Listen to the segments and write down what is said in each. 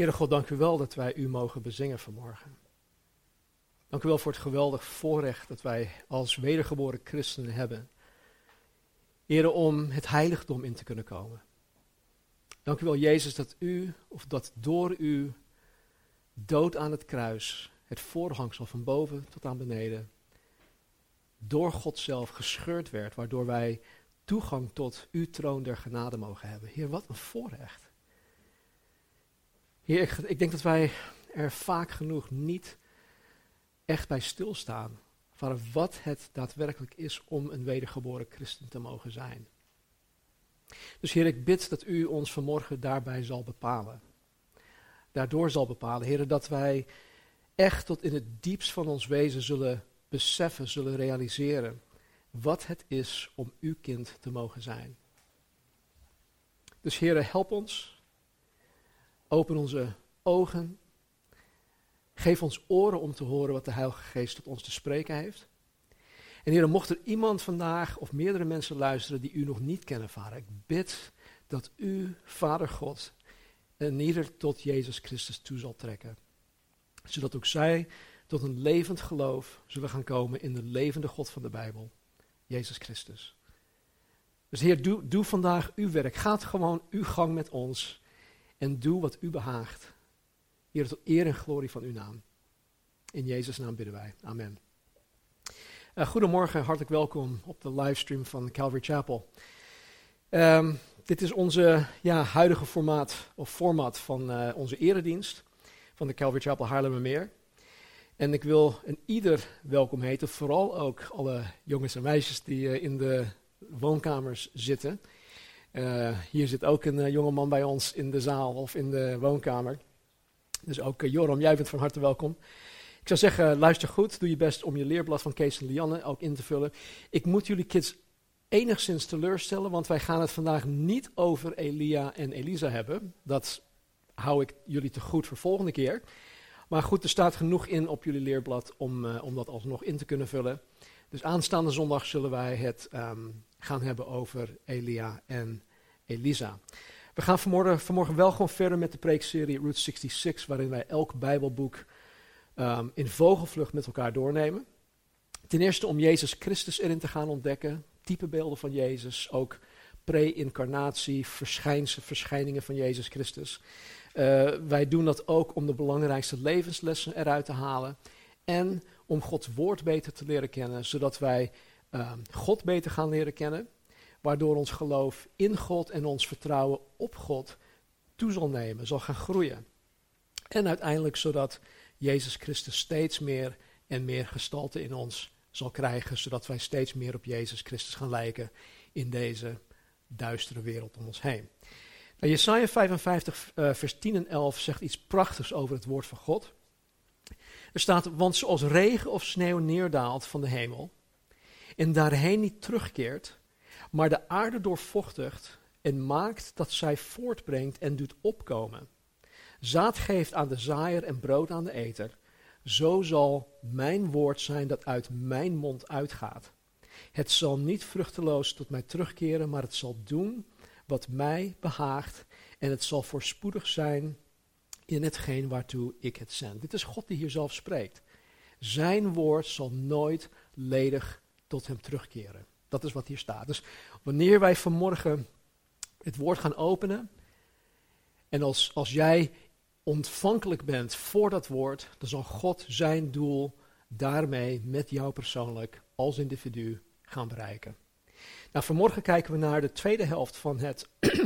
Heere God, dank u wel dat wij u mogen bezingen vanmorgen. Dank u wel voor het geweldig voorrecht dat wij als wedergeboren christenen hebben. Heere, om het heiligdom in te kunnen komen. Dank u wel, Jezus, dat u, of dat door u, dood aan het kruis, het voorhangsel van boven tot aan beneden, door God zelf gescheurd werd, waardoor wij toegang tot uw troon der genade mogen hebben. Heer, wat een voorrecht. Heer, ik, ik denk dat wij er vaak genoeg niet echt bij stilstaan. Van wat het daadwerkelijk is om een wedergeboren christen te mogen zijn. Dus Heer, ik bid dat u ons vanmorgen daarbij zal bepalen. Daardoor zal bepalen, Heer, dat wij echt tot in het diepst van ons wezen zullen beseffen, zullen realiseren wat het is om uw kind te mogen zijn. Dus Heer, help ons Open onze ogen. Geef ons oren om te horen wat de Heilige Geest tot ons te spreken heeft. En Heer, mocht er iemand vandaag of meerdere mensen luisteren die u nog niet kennen, Vader, ik bid dat u, Vader God, en ieder tot Jezus Christus toe zal trekken. Zodat ook zij tot een levend geloof zullen gaan komen in de levende God van de Bijbel, Jezus Christus. Dus Heer, doe, doe vandaag uw werk. Gaat gewoon uw gang met ons. En doe wat u behaagt. Heer, tot eer en glorie van uw naam. In Jezus' naam bidden wij. Amen. Uh, goedemorgen, hartelijk welkom op de livestream van Calvary Chapel. Um, dit is onze ja, huidige formaat, of format van uh, onze eredienst van de Calvary Chapel Haarlemmermeer. En ik wil een ieder welkom heten, vooral ook alle jongens en meisjes die uh, in de woonkamers zitten. Uh, hier zit ook een uh, jongeman bij ons in de zaal of in de woonkamer. Dus ook uh, Joram, jij bent van harte welkom. Ik zou zeggen, luister goed, doe je best om je leerblad van Kees en Lianne ook in te vullen. Ik moet jullie kids enigszins teleurstellen, want wij gaan het vandaag niet over Elia en Elisa hebben. Dat hou ik jullie te goed voor volgende keer. Maar goed, er staat genoeg in op jullie leerblad om, om dat alsnog in te kunnen vullen. Dus aanstaande zondag zullen wij het um, gaan hebben over Elia en Elisa. We gaan vanmorgen, vanmorgen wel gewoon verder met de preekserie Route 66, waarin wij elk Bijbelboek um, in vogelvlucht met elkaar doornemen. Ten eerste om Jezus Christus erin te gaan ontdekken, typebeelden van Jezus, ook pre-incarnatie, verschijningen van Jezus Christus. Uh, wij doen dat ook om de belangrijkste levenslessen eruit te halen en om Gods woord beter te leren kennen, zodat wij uh, God beter gaan leren kennen, waardoor ons geloof in God en ons vertrouwen op God toe zal nemen, zal gaan groeien. En uiteindelijk zodat Jezus Christus steeds meer en meer gestalte in ons zal krijgen, zodat wij steeds meer op Jezus Christus gaan lijken in deze duistere wereld om ons heen. Nou, Jesaja 55, uh, vers 10 en 11 zegt iets prachtigs over het woord van God. Er staat, want zoals regen of sneeuw neerdaalt van de hemel en daarheen niet terugkeert, maar de aarde doorvochtigt en maakt dat zij voortbrengt en doet opkomen. Zaad geeft aan de zaaier en brood aan de eter. Zo zal mijn woord zijn dat uit mijn mond uitgaat. Het zal niet vruchteloos tot mij terugkeren, maar het zal doen wat mij behaagt. En het zal voorspoedig zijn in hetgeen waartoe ik het zend. Dit is God die hier zelf spreekt. Zijn woord zal nooit ledig tot hem terugkeren. Dat is wat hier staat. Dus wanneer wij vanmorgen het woord gaan openen, en als, als jij ontvankelijk bent voor dat woord, dan zal God zijn doel daarmee met jou persoonlijk als individu gaan bereiken. Nou, vanmorgen kijken we naar de tweede helft van het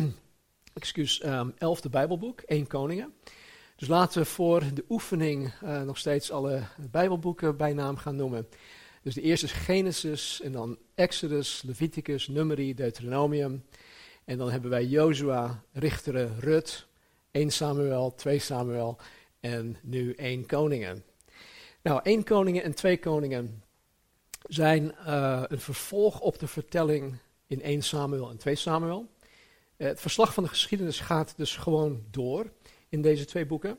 excuus, um, elfde Bijbelboek, 1 Koningen. Dus laten we voor de oefening uh, nog steeds alle Bijbelboeken bij naam gaan noemen. Dus de eerste is Genesis en dan Exodus, Leviticus, Numeri, Deuteronomium. En dan hebben wij Jozua, Richteren, Rut, 1 Samuel, 2 Samuel en nu 1 Koningen. Nou, 1 Koningen en 2 Koningen zijn uh, een vervolg op de vertelling in 1 Samuel en 2 Samuel. Uh, het verslag van de geschiedenis gaat dus gewoon door in deze twee boeken.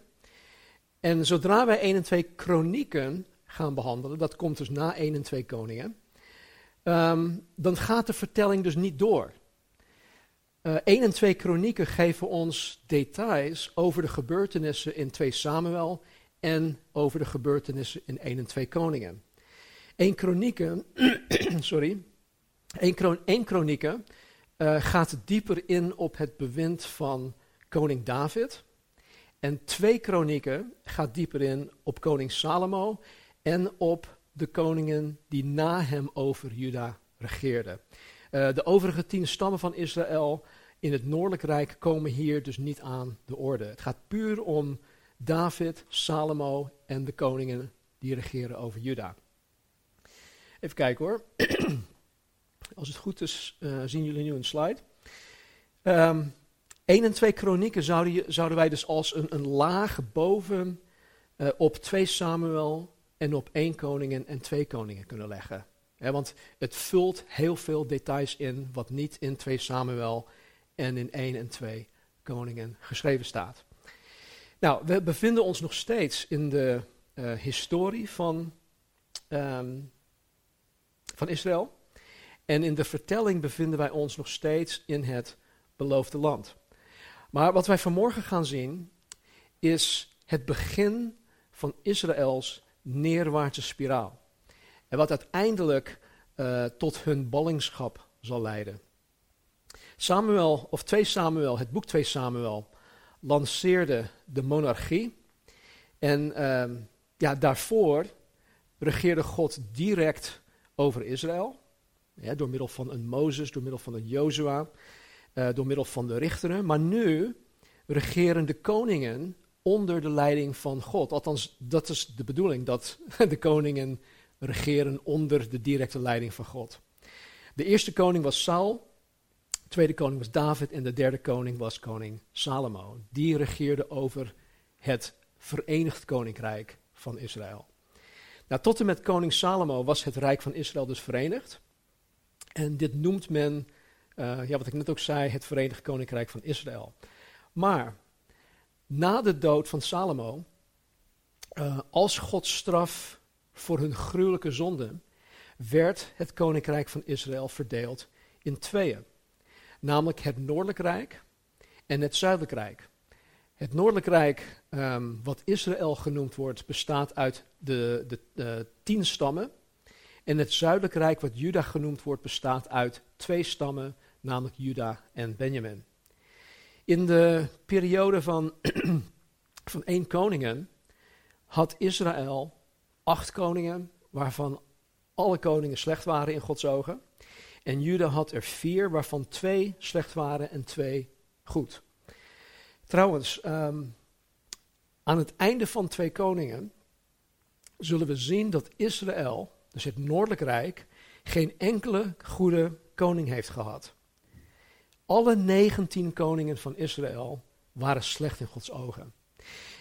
En zodra wij 1 en 2 Kronieken gaan behandelen, dat komt dus na 1 en 2 Koningen, um, dan gaat de vertelling dus niet door. Uh, 1 en 2 Kronieken geven ons details over de gebeurtenissen in 2 Samuel en over de gebeurtenissen in 1 en 2 Koningen. 1 Kronieken, sorry, 1, Kronieken uh, gaat dieper in op het bewind van koning David. En 2 Kronieken gaat dieper in op koning Salomo en op de koningen die na hem over Juda regeerden. Uh, de overige tien stammen van Israël in het Noordelijk Rijk komen hier dus niet aan de orde. Het gaat puur om David, Salomo en de koningen die regeren over Juda. Even kijken hoor. Als het goed is, uh, zien jullie nu een slide. Um, ehm, 1 en 2 kronieken zouden, zouden wij dus als een, een laag boven uh, op 2 Samuel en op 1 koningen en 2 koningen kunnen leggen. want het vult heel veel details in wat niet in 2 Samuel en in 1 en 2 koningen geschreven staat. Nou, we bevinden ons nog steeds in de uh, historie van, um, van Israël. En in de vertelling bevinden wij ons nog steeds in het beloofde land. Maar wat wij vanmorgen gaan zien is het begin van Israëls neerwaartse spiraal. En wat uiteindelijk uh, tot hun ballingschap zal leiden. Samuel, of 2 Samuel, het boek 2 Samuel, lanceerde de monarchie. En uh, ja, daarvoor regeerde God direct over Israël. Door middel van een Mozes, door middel van een Jozua, uh, door middel van de richteren. Maar nu regeren de koningen onder de leiding van God. Althans, dat is de bedoeling, dat de koningen regeren onder de directe leiding van God. De eerste koning was Saul, de tweede koning was David en de derde koning was koning Salomo. Die regeerde over het Verenigd Koninkrijk van Israël. Nou, tot en met koning Salomo was het Rijk van Israël dus verenigd. En dit noemt men, uh, ja, wat ik net ook zei, het Verenigd Koninkrijk van Israël. Maar na de dood van Salomo, uh, als Gods straf voor hun gruwelijke zonden, werd het koninkrijk van Israël verdeeld in tweeën. Namelijk het Noordelijk Rijk en het Zuidelijk Rijk. Het Noordelijk Rijk, um, wat Israël genoemd wordt, bestaat uit de, de, de tien stammen. En het Zuidelijk Rijk, wat Juda genoemd wordt, bestaat uit twee stammen, namelijk Juda en Benjamin. In de periode van, van één koningen had Israël acht koningen, waarvan alle koningen slecht waren in Gods ogen. En Juda had er vier, waarvan twee slecht waren en twee goed. Trouwens, um, aan het einde van twee koningen zullen we zien dat Israël, dus het Noordelijk Rijk, geen enkele goede koning heeft gehad. Alle 19 koningen van Israël waren slecht in Gods ogen.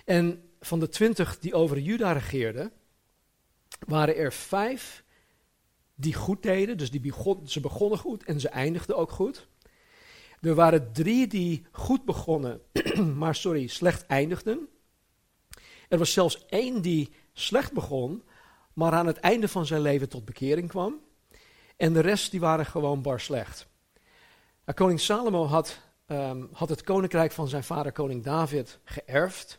En van de twintig die over Juda regeerden, waren er vijf die goed deden. Dus die ze begonnen goed en ze eindigden ook goed. Er waren drie die goed begonnen, maar sorry, slecht eindigden. Er was zelfs één die slecht begon, maar aan het einde van zijn leven tot bekering kwam. En de rest die waren gewoon bar slecht. Nou, koning Salomo had, um, had het koninkrijk van zijn vader koning David geërfd.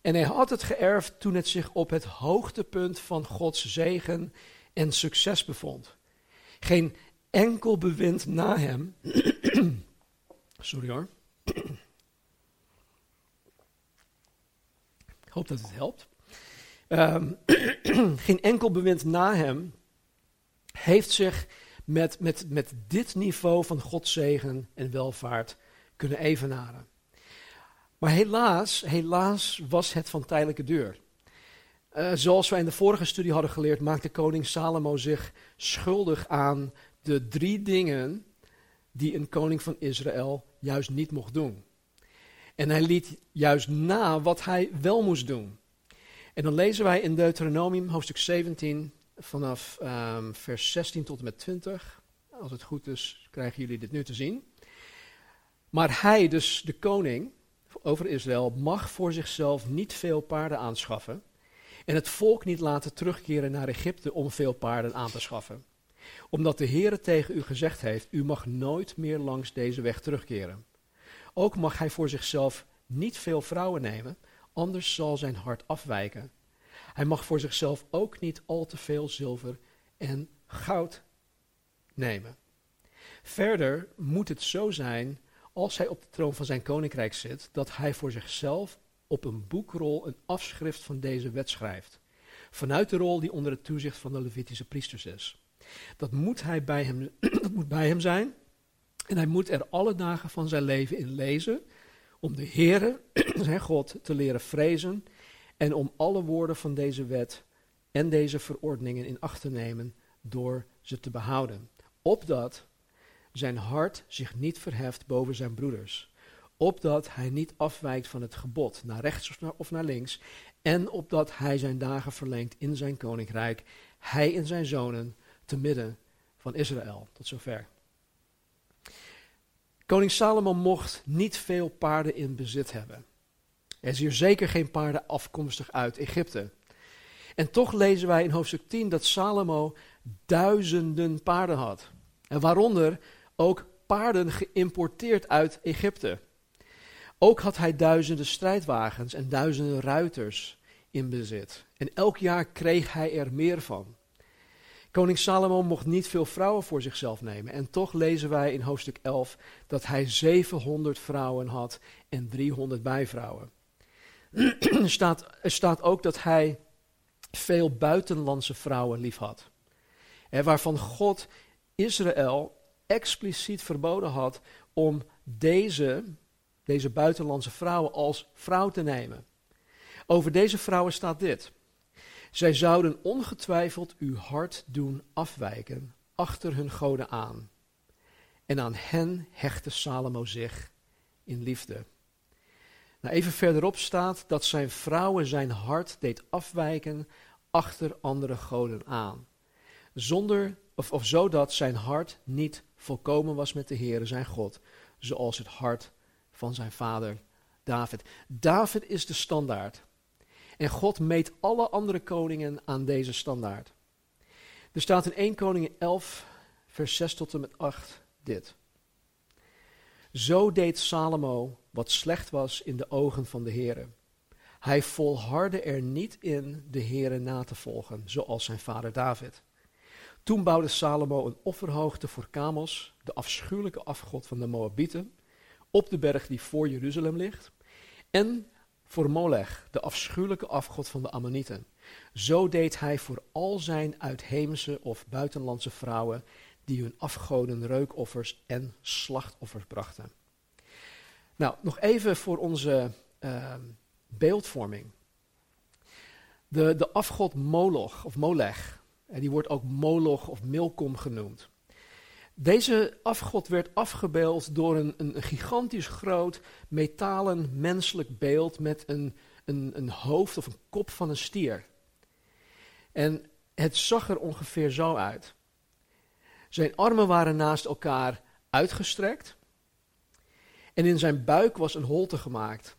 En hij had het geërfd toen het zich op het hoogtepunt van Gods zegen en succes bevond. Geen enkel bewind na hem. Sorry hoor. Ik hoop dat het helpt. Um, geen enkel bewind na hem heeft zich met, met, met dit niveau van Gods zegen en welvaart kunnen evenaren. Maar helaas, helaas was het van tijdelijke duur. Uh, zoals wij in de vorige studie hadden geleerd, maakte koning Salomo zich schuldig aan de drie dingen die een koning van Israël juist niet mocht doen. En hij liet juist na wat hij wel moest doen. En dan lezen wij in Deuteronomium, hoofdstuk 17, vanaf ehm, vers 16 tot en met 20. Als het goed is, krijgen jullie dit nu te zien. Maar hij, dus de koning over Israël, mag voor zichzelf niet veel paarden aanschaffen. En het volk niet laten terugkeren naar Egypte om veel paarden aan te schaffen. Omdat de Heere tegen u gezegd heeft: U mag nooit meer langs deze weg terugkeren. Ook mag hij voor zichzelf niet veel vrouwen nemen, anders zal zijn hart afwijken. Hij mag voor zichzelf ook niet al te veel zilver en goud nemen. Verder moet het zo zijn, als hij op de troon van zijn koninkrijk zit, dat hij voor zichzelf op een boekrol een afschrift van deze wet schrijft. Vanuit de rol die onder het toezicht van de Levitische priesters is. Dat moet, hij bij hem, dat moet bij hem zijn. En hij moet er alle dagen van zijn leven in lezen. Om de Heere, zijn God, te leren vrezen. En om alle woorden van deze wet en deze verordeningen in acht te nemen door ze te behouden. Opdat zijn hart zich niet verheft boven zijn broeders. Opdat hij niet afwijkt van het gebod, naar rechts of naar, of naar links. En opdat hij zijn dagen verlengt in zijn koninkrijk, hij en zijn zonen, te midden van Israël. Tot zover. Koning Salomo mocht niet veel paarden in bezit hebben. Er hier zeker geen paarden afkomstig uit Egypte. En toch lezen wij in hoofdstuk 10 dat Salomo duizenden paarden had. En waaronder ook paarden geïmporteerd uit Egypte. Ook had hij duizenden strijdwagens en duizenden ruiters in bezit. En elk jaar kreeg hij er meer van. Koning Salomo mocht niet veel vrouwen voor zichzelf nemen. En toch lezen wij in hoofdstuk 11 dat hij 700 vrouwen had en 300 bijvrouwen. staat, staat ook dat hij veel buitenlandse vrouwen lief had. waarvan God Israël expliciet verboden had om deze, deze buitenlandse vrouwen als vrouw te nemen. Over deze vrouwen staat dit. Zij zouden ongetwijfeld uw hart doen afwijken achter hun goden aan. En aan hen hechtte Salomo zich in liefde. Nou, even verderop staat dat zijn vrouwen zijn hart deed afwijken achter andere goden aan. Zonder, of, of zodat zijn hart niet volkomen was met de Heere zijn God, zoals het hart van zijn vader David. David is de standaard. En God meet alle andere koningen aan deze standaard. Er staat in 1 Koningen 11, vers 6 tot en met 8 dit. Zo deed Salomo wat slecht was in de ogen van de Heere. Hij volhardde er niet in de Heere na te volgen, zoals zijn vader David. Toen bouwde Salomo een offerhoogte voor Kamos, de afschuwelijke afgod van de Moabieten, op de berg die voor Jeruzalem ligt. En voor Molech, de afschuwelijke afgod van de Ammonieten. Zo deed hij voor al zijn uitheemse of buitenlandse vrouwen die hun afgoden reukoffers en slachtoffers brachten. Nou, nog even voor onze uh, beeldvorming. De, de afgod Moloch of Molech, die wordt ook Moloch of Milkom genoemd. Deze afgod werd afgebeeld door een, een gigantisch groot metalen menselijk beeld met een, een, een hoofd of een kop van een stier. En het zag er ongeveer zo uit. Zijn armen waren naast elkaar uitgestrekt. En in zijn buik was een holte gemaakt.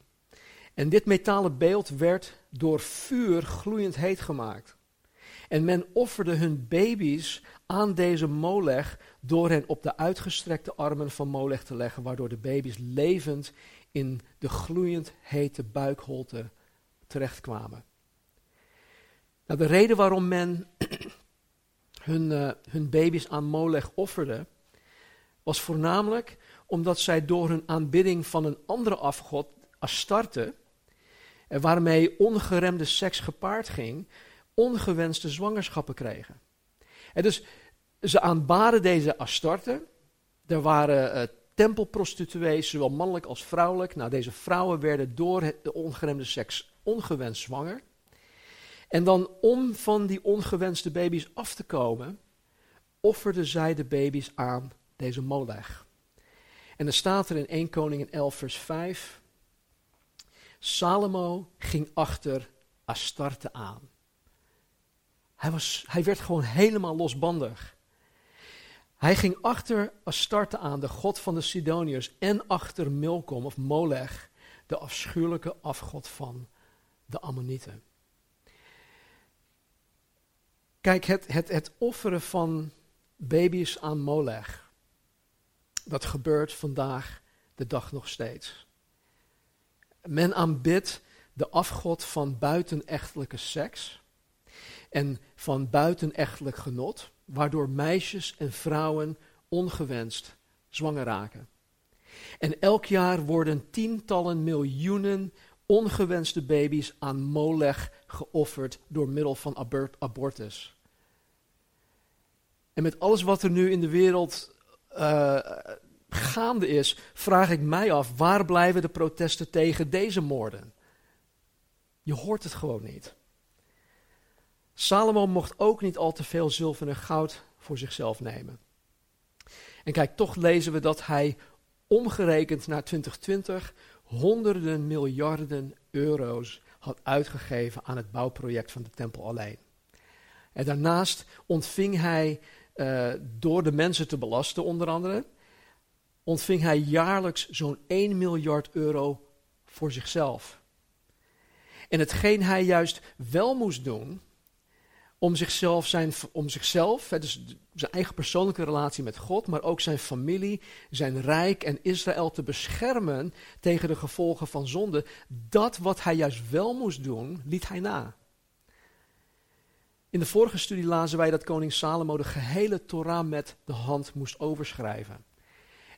En dit metalen beeld werd door vuur gloeiend heet gemaakt. En men offerde hun baby's aan deze Molech door hen op de uitgestrekte armen van Molech te leggen, waardoor de baby's levend in de gloeiend hete buikholte terechtkwamen. Nou, de reden waarom men hun, uh, hun baby's aan Molech offerde, was voornamelijk omdat zij door hun aanbidding van een andere afgod, Astarte, en waarmee ongeremde seks gepaard ging, ongewenste zwangerschappen kregen. En dus ze aanbaden deze Astarte. Er waren uh, tempelprostituees, zowel mannelijk als vrouwelijk. Nou, deze vrouwen werden door de ongeremde seks ongewenst zwanger. En dan om van die ongewenste baby's af te komen, offerden zij de baby's aan deze Molech. En dan staat er in 1 Koningen 11 vers 5, Salomo ging achter Astarte aan. Hij, was, hij werd gewoon helemaal losbandig. Hij ging achter Astarte aan, de god van de Sidoniërs, en achter Milkom of Molech, de afschuwelijke afgod van de Ammonieten. Kijk, het, het, het offeren van baby's aan Molech, dat gebeurt vandaag de dag nog steeds. Men aanbidt de afgod van buitenechtelijke seks en van buitenechtelijk genot, waardoor meisjes en vrouwen ongewenst zwanger raken. En elk jaar worden tientallen miljoenen ongewenste baby's aan Molech geofferd door middel van abortus. En met alles wat er nu in de wereld uh, gaande is, vraag ik mij af, waar blijven de protesten tegen deze moorden? Je hoort het gewoon niet. Salomo mocht ook niet al te veel zilver en goud voor zichzelf nemen. En kijk, toch lezen we dat hij omgerekend naar 2020 honderden miljarden euro's had uitgegeven aan het bouwproject van de tempel alleen. En daarnaast ontving hij, uh, door de mensen te belasten onder andere, ontving hij jaarlijks zo'n 1 miljard euro voor zichzelf. En hetgeen hij juist wel moest doen, om zichzelf, zijn, om zichzelf dus zijn eigen persoonlijke relatie met God, maar ook zijn familie, zijn rijk en Israël te beschermen tegen de gevolgen van zonde, dat wat hij juist wel moest doen, liet hij na. In de vorige studie lazen wij dat koning Salomo de gehele Torah met de hand moest overschrijven.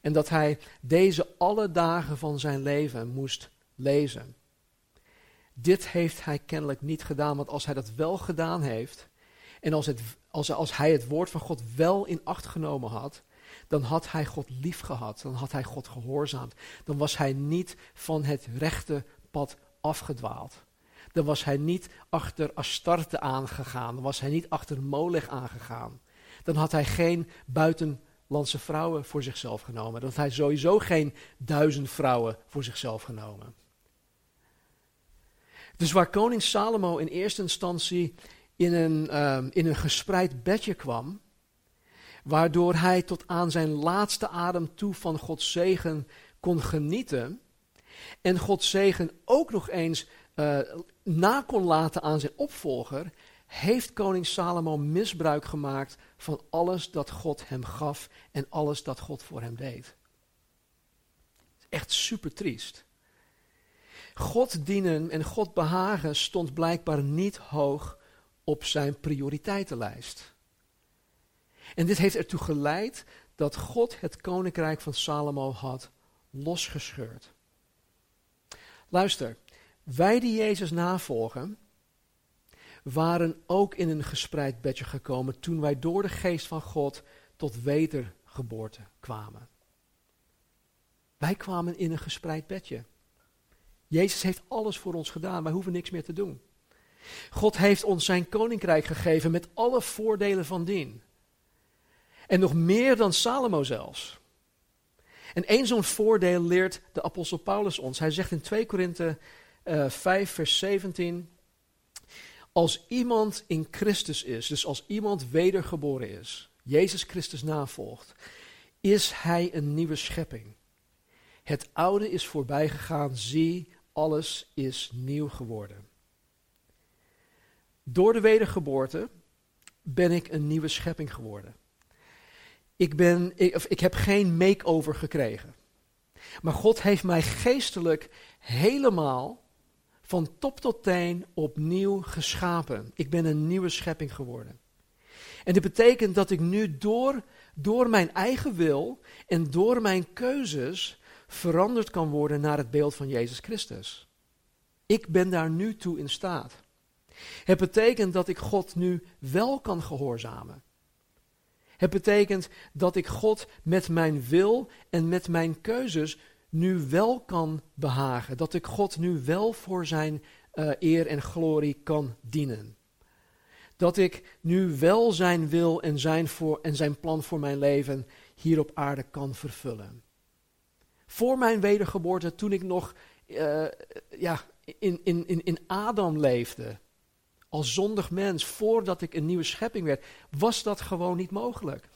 En dat hij deze alle dagen van zijn leven moest lezen. Dit heeft hij kennelijk niet gedaan, want als hij dat wel gedaan heeft, en als, het, als, als hij het woord van God wel in acht genomen had, dan had hij God lief gehad, dan had hij God gehoorzaamd. Dan was hij niet van het rechte pad afgedwaald. Dan was hij niet achter Astarte aangegaan, dan was hij niet achter Molech aangegaan. Dan had hij geen buitenlandse vrouwen voor zichzelf genomen. Dan had hij sowieso geen duizend vrouwen voor zichzelf genomen. Dus waar koning Salomo in eerste instantie in een, ehm, in een gespreid bedje kwam, waardoor hij tot aan zijn laatste adem toe van Gods zegen kon genieten en Gods zegen ook nog eens uh, na kon laten aan zijn opvolger, heeft koning Salomo misbruik gemaakt van alles dat God hem gaf en alles dat God voor hem deed. Echt super triest. God dienen en God behagen stond blijkbaar niet hoog op zijn prioriteitenlijst. En dit heeft ertoe geleid dat God het koninkrijk van Salomo had losgescheurd. Luister, wij die Jezus navolgen, waren ook in een gespreid bedje gekomen toen wij door de geest van God tot wedergeboorte kwamen. Wij kwamen in een gespreid bedje. Jezus heeft alles voor ons gedaan, wij hoeven niks meer te doen. God heeft ons zijn koninkrijk gegeven met alle voordelen van dien. En nog meer dan Salomo zelfs. En één zo'n voordeel leert de apostel Paulus ons. Hij zegt in 2 Korinthe uh, eh, 5, vers 17. Als iemand in Christus is, dus als iemand wedergeboren is, Jezus Christus navolgt, is hij een nieuwe schepping. Het oude is voorbij gegaan, zie, alles is nieuw geworden. Door de wedergeboorte ben ik een nieuwe schepping geworden. Ik, ben, ik, of ik heb geen make-over gekregen. Maar God heeft mij geestelijk helemaal van top tot teen opnieuw geschapen. Ik ben een nieuwe schepping geworden. En dit betekent dat ik nu door, door mijn eigen wil en door mijn keuzes veranderd kan worden naar het beeld van Jezus Christus. Ik ben daar nu toe in staat. Het betekent dat ik God nu wel kan gehoorzamen. Het betekent dat ik God met mijn wil en met mijn keuzes nu wel kan behagen. Dat ik God nu wel voor zijn uh, eer en glorie kan dienen. Dat ik nu wel zijn wil en zijn, voor, en zijn plan voor mijn leven hier op aarde kan vervullen. Voor mijn wedergeboorte, toen ik nog eh, ja, in, in, in, in Adam leefde, als zondig mens, voordat ik een nieuwe schepping werd, was dat gewoon niet mogelijk.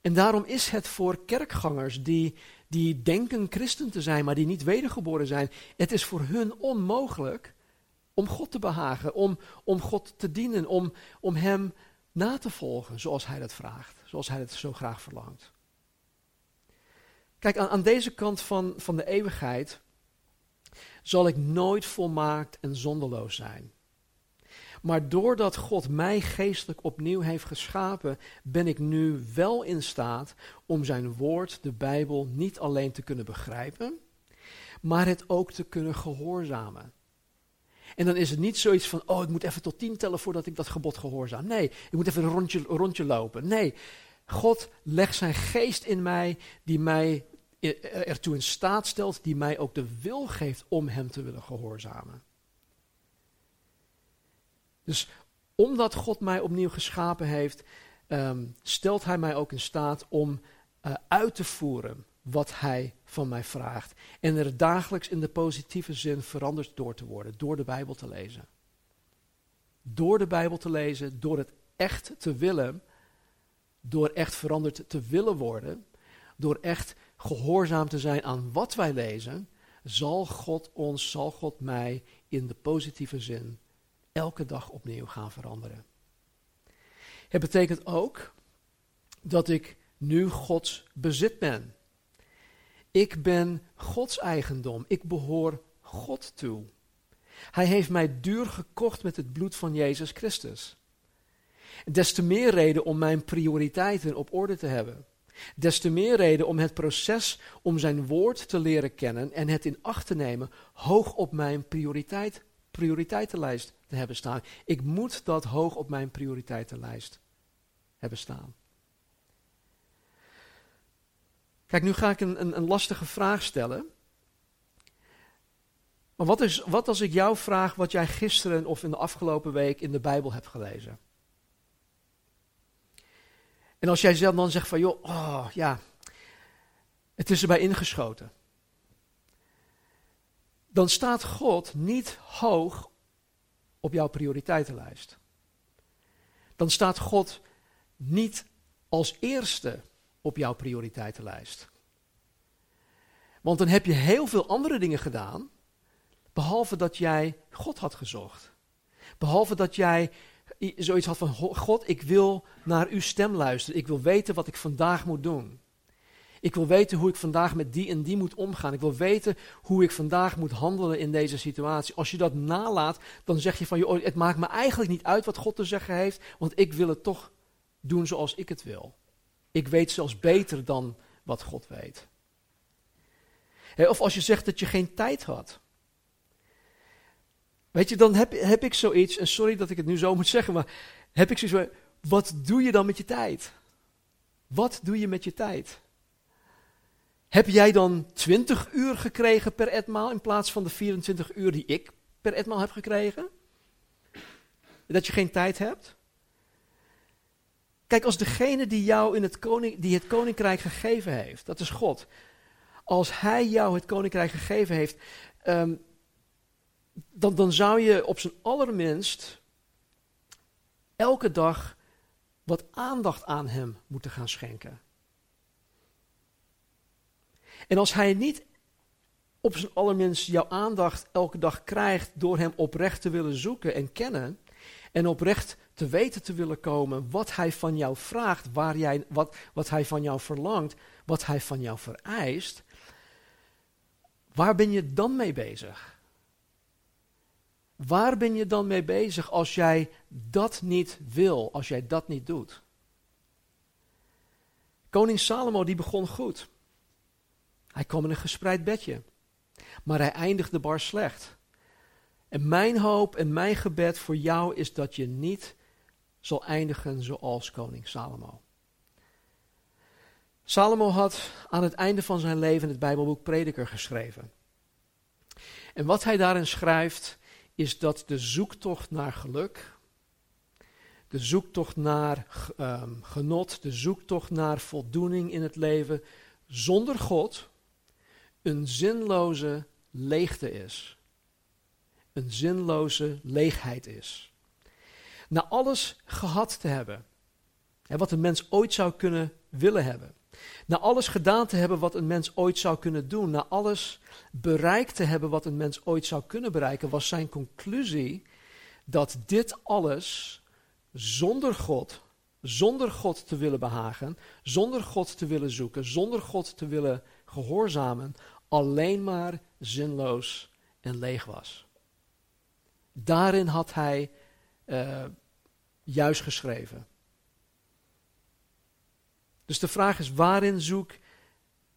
En daarom is het voor kerkgangers die, die denken christen te zijn, maar die niet wedergeboren zijn, het is voor hun onmogelijk om God te behagen, om, om God te dienen, om, om Hem na te volgen zoals Hij dat vraagt, zoals Hij het zo graag verlangt. Kijk, aan, aan deze kant van, van de eeuwigheid zal ik nooit volmaakt en zonderloos zijn. Maar doordat God mij geestelijk opnieuw heeft geschapen, ben ik nu wel in staat om zijn woord, de Bijbel, niet alleen te kunnen begrijpen, maar het ook te kunnen gehoorzamen. En dan is het niet zoiets van, oh, ik moet even tot tien tellen voordat ik dat gebod gehoorzaam. Nee, ik moet even een rondje, rondje lopen. Nee, God legt zijn geest in mij, die mij ertoe in staat stelt, die mij ook de wil geeft om hem te willen gehoorzamen. Dus omdat God mij opnieuw geschapen heeft, ehm, stelt Hij mij ook in staat om uh, uit te voeren wat Hij van mij vraagt. En er dagelijks in de positieve zin veranderd door te worden, door de Bijbel te lezen. Door de Bijbel te lezen, door het echt te willen, door echt veranderd te willen worden, door echt gehoorzaam te zijn aan wat wij lezen, zal God ons, zal God mij in de positieve zin elke dag opnieuw gaan veranderen. Het betekent ook dat ik nu Gods bezit ben. Ik ben Gods eigendom. Ik behoor God toe. Hij heeft mij duur gekocht met het bloed van Jezus Christus. Des te meer reden om mijn prioriteiten op orde te hebben. Des te meer reden om het proces om zijn woord te leren kennen en het in acht te nemen hoog op mijn prioriteit, prioriteitenlijst te hebben staan. Ik moet dat hoog op mijn prioriteitenlijst hebben staan. Kijk, nu ga ik een, een, een lastige vraag stellen. Maar wat, is, wat als ik jou vraag wat jij gisteren of in de afgelopen week in de Bijbel hebt gelezen? En als jij zelf dan zegt van, joh, oh ja, het is erbij ingeschoten. Dan staat God niet hoog op jouw prioriteitenlijst. Dan staat God niet als eerste op jouw prioriteitenlijst. Want dan heb je heel veel andere dingen gedaan, behalve dat jij God had gezocht. Behalve dat jij zoiets had van, God, ik wil naar uw stem luisteren. Ik wil weten wat ik vandaag moet doen. Ik wil weten hoe ik vandaag met die en die moet omgaan. Ik wil weten hoe ik vandaag moet handelen in deze situatie. Als je dat nalaat, dan zeg je van, joh, het maakt me eigenlijk niet uit wat God te zeggen heeft, want ik wil het toch doen zoals ik het wil. Ik weet zelfs beter dan wat God weet. of als je zegt dat je geen tijd had. Weet je, dan heb, heb ik zoiets, en sorry dat ik het nu zo moet zeggen, maar heb ik zoiets van, wat doe je dan met je tijd? Wat doe je met je tijd? Heb jij dan 20 uur gekregen per etmaal in plaats van de 24 uur die ik per etmaal heb gekregen? Dat je geen tijd hebt? Kijk, als degene die jou in het, koning, die het koninkrijk gegeven heeft, dat is God. Als hij jou het koninkrijk gegeven heeft, ehm, dan, dan zou je op zijn allerminst elke dag wat aandacht aan hem moeten gaan schenken. En als hij niet op zijn allerminst jouw aandacht elke dag krijgt door hem oprecht te willen zoeken en kennen, en oprecht te weten te willen komen wat hij van jou vraagt, waar jij, wat, wat hij van jou verlangt, wat hij van jou vereist, waar ben je dan mee bezig? Waar ben je dan mee bezig als jij dat niet wil, als jij dat niet doet? Koning Salomo die begon goed. Hij kwam in een gespreid bedje, maar hij eindigde bar slecht. En mijn hoop en mijn gebed voor jou is dat je niet zal eindigen zoals koning Salomo. Salomo had aan het einde van zijn leven het Bijbelboek Prediker geschreven. En wat hij daarin schrijft, is dat de zoektocht naar geluk, de zoektocht naar um, genot, de zoektocht naar voldoening in het leven zonder God een zinloze leegte is. Een zinloze leegheid is. Na alles gehad te hebben, hè, wat een mens ooit zou kunnen willen hebben. Na alles gedaan te hebben wat een mens ooit zou kunnen doen. Na alles bereikt te hebben wat een mens ooit zou kunnen bereiken, was zijn conclusie dat dit alles zonder God, zonder God te willen behagen, zonder God te willen zoeken, zonder God te willen gehoorzamen, alleen maar zinloos en leeg was. Daarin had hij uh, juist geschreven. Dus de vraag is, waarin zoek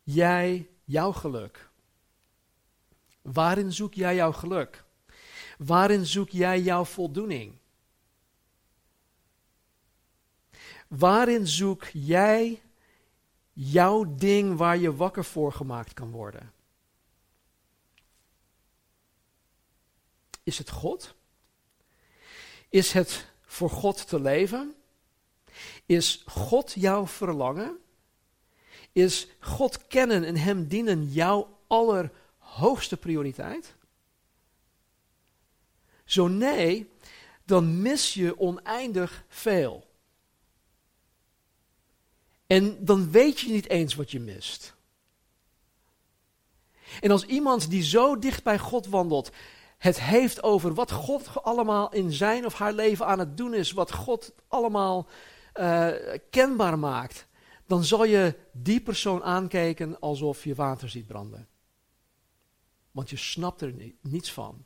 jij jouw geluk? Waarin zoek jij jouw geluk? Waarin zoek jij jouw voldoening? Waarin zoek jij jouw ding waar je wakker voor gemaakt kan worden? Is het God? Is het voor God te leven? Is God jouw verlangen? Is God kennen en Hem dienen jouw allerhoogste prioriteit? Zo nee, dan mis je oneindig veel. En dan weet je niet eens wat je mist. En als iemand die zo dicht bij God wandelt, het heeft over wat God allemaal in zijn of haar leven aan het doen is, wat God allemaal uh, kenbaar maakt, dan zal je die persoon aankijken alsof je water ziet branden. Want je snapt er niets van.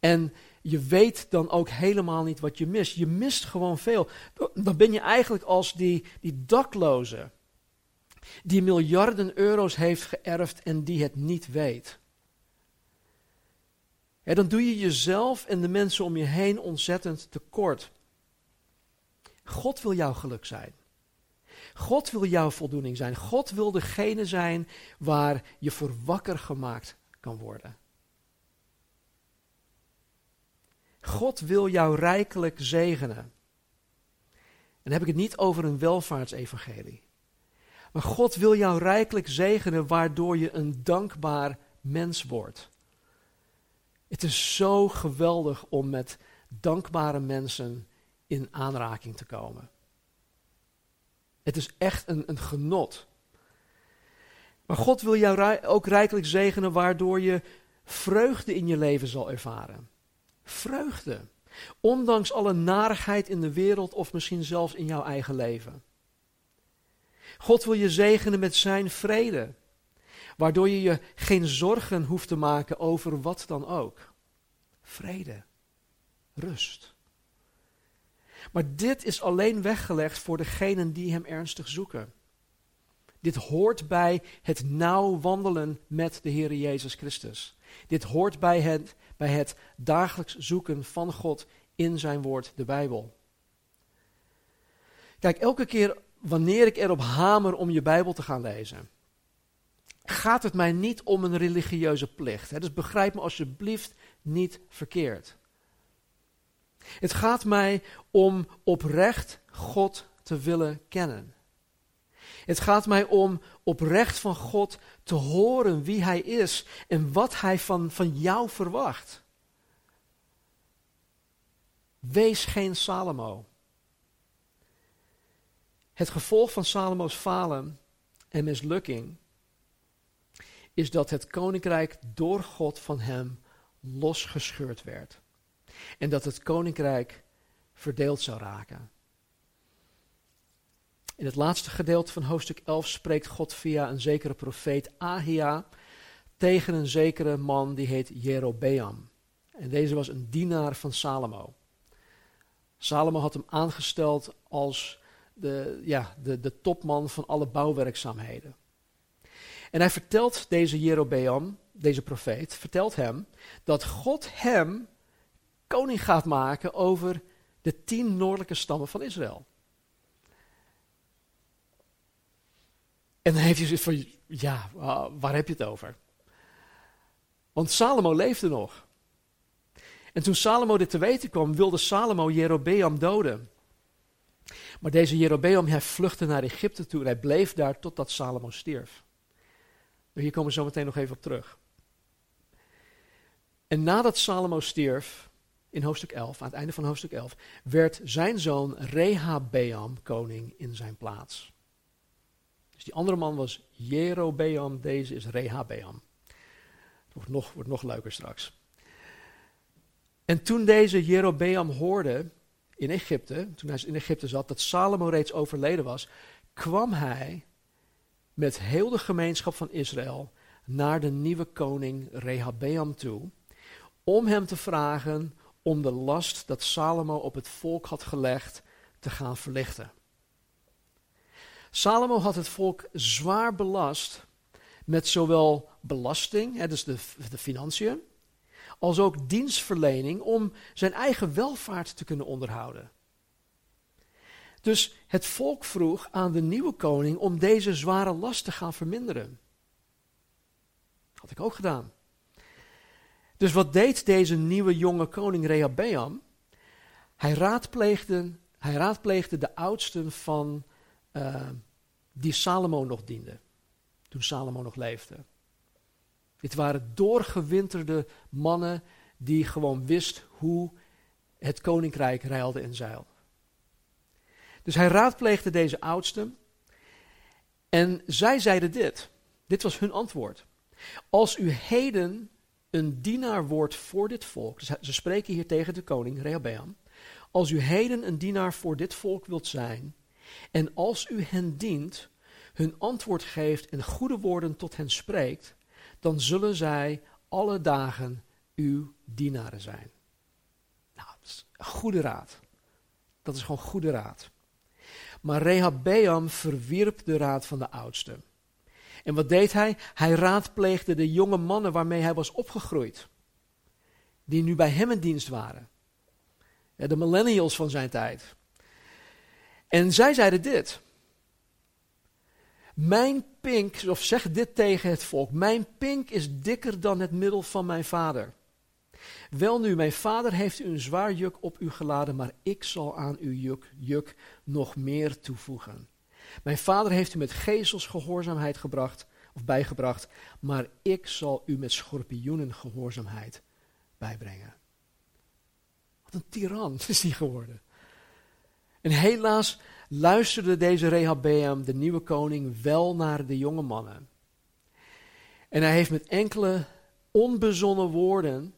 En je weet dan ook helemaal niet wat je mist. Je mist gewoon veel. Dan ben je eigenlijk als die, die dakloze. Die miljarden euro's heeft geërfd en die het niet weet. Dan doe je jezelf en de mensen om je heen ontzettend tekort. God wil jouw geluk zijn. God wil jouw voldoening zijn. God wil degene zijn waar je voor wakker gemaakt kan worden. God wil jou rijkelijk zegenen. En dan heb ik het niet over een welvaartsevangelie. Maar God wil jou rijkelijk zegenen, waardoor je een dankbaar mens wordt. Het is zo geweldig om met dankbare mensen in aanraking te komen. Het is echt een, een genot. Maar God wil jou ook rijkelijk zegenen, waardoor je vreugde in je leven zal ervaren. Vreugde. Ondanks alle narigheid in de wereld of misschien zelfs in jouw eigen leven. God wil je zegenen met zijn vrede, waardoor je je geen zorgen hoeft te maken over wat dan ook. Vrede, rust. Maar dit is alleen weggelegd voor degenen die hem ernstig zoeken. Dit hoort bij het nauw wandelen met de Heer Jezus Christus. Dit hoort bij het, bij het dagelijks zoeken van God in zijn woord, de Bijbel. Kijk, elke keer wanneer ik erop hamer om je Bijbel te gaan lezen, gaat het mij niet om een religieuze plicht. Hè? Dus begrijp me alsjeblieft niet verkeerd. Het gaat mij om oprecht God te willen kennen. Het gaat mij om oprecht van God te horen wie Hij is en wat Hij van, van jou verwacht. Wees geen Salomo. Het gevolg van Salomo's falen en mislukking is dat het koninkrijk door God van hem losgescheurd werd. En dat het koninkrijk verdeeld zou raken. In het laatste gedeelte van hoofdstuk 11 spreekt God via een zekere profeet Ahia tegen een zekere man die heet Jerobeam. En deze was een dienaar van Salomo. Salomo had hem aangesteld als de, ja, de, de topman van alle bouwwerkzaamheden. En hij vertelt deze Jerobeam, deze profeet, vertelt hem dat God hem koning gaat maken over de tien noordelijke stammen van Israël. En dan heeft hij zoiets van, ja, waar heb je het over? Want Salomo leefde nog. En toen Salomo dit te weten kwam, wilde Salomo Jerobeam doden. Maar deze Jerobeam, hij vluchtte naar Egypte toe en hij bleef daar totdat Salomo stierf. Hier komen we zo meteen nog even op terug. En nadat Salomo stierf, in hoofdstuk 11, aan het einde van hoofdstuk 11, werd zijn zoon Rehabeam koning in zijn plaats. Dus die andere man was Jerobeam, deze is Rehabeam. Het wordt nog, wordt nog leuker straks. En toen deze Jerobeam hoorde in Egypte, toen hij in Egypte zat, dat Salomo reeds overleden was, kwam hij met heel de gemeenschap van Israël naar de nieuwe koning Rehabeam toe, om hem te vragen om de last dat Salomo op het volk had gelegd te gaan verlichten. Salomo had het volk zwaar belast met zowel belasting, hè, dus de, de financiën, als ook dienstverlening om zijn eigen welvaart te kunnen onderhouden. Dus het volk vroeg aan de nieuwe koning om deze zware last te gaan verminderen. Had ik ook gedaan. Dus wat deed deze nieuwe jonge koning Rehabeam? Hij raadpleegde, hij raadpleegde de oudsten van uh, die Salomo nog diende. Toen Salomo nog leefde. Dit waren doorgewinterde mannen die gewoon wist hoe het koninkrijk reilde en zeilde. Dus hij raadpleegde deze oudsten. En zij zeiden dit. Dit was hun antwoord. Als u heden een dienaar wordt voor dit volk. Dus ze spreken hier tegen de koning Rehoboam. Als u heden een dienaar voor dit volk wilt zijn. En als u hen dient, hun antwoord geeft en goede woorden tot hen spreekt. Dan zullen zij alle dagen uw dienaren zijn. Nou, dat is een goede raad. Dat is gewoon goede raad. Maar Rehabeam verwierp de raad van de oudsten. En wat deed hij? Hij raadpleegde de jonge mannen waarmee hij was opgegroeid. Die nu bij hem in dienst waren. De millennials van zijn tijd. En zij zeiden dit. Mijn pink, of zeg dit tegen het volk. Mijn pink is dikker dan het middel van mijn vader. Wel nu, mijn vader heeft u een zwaar juk op u geladen, maar ik zal aan uw juk, juk nog meer toevoegen. Mijn vader heeft u met gezels gehoorzaamheid gebracht, of bijgebracht, maar ik zal u met schorpioenen gehoorzaamheid bijbrengen. Wat een tiran is hij geworden. En helaas luisterde deze Rehabeam, de nieuwe koning, wel naar de jonge mannen. En hij heeft met enkele onbezonnen woorden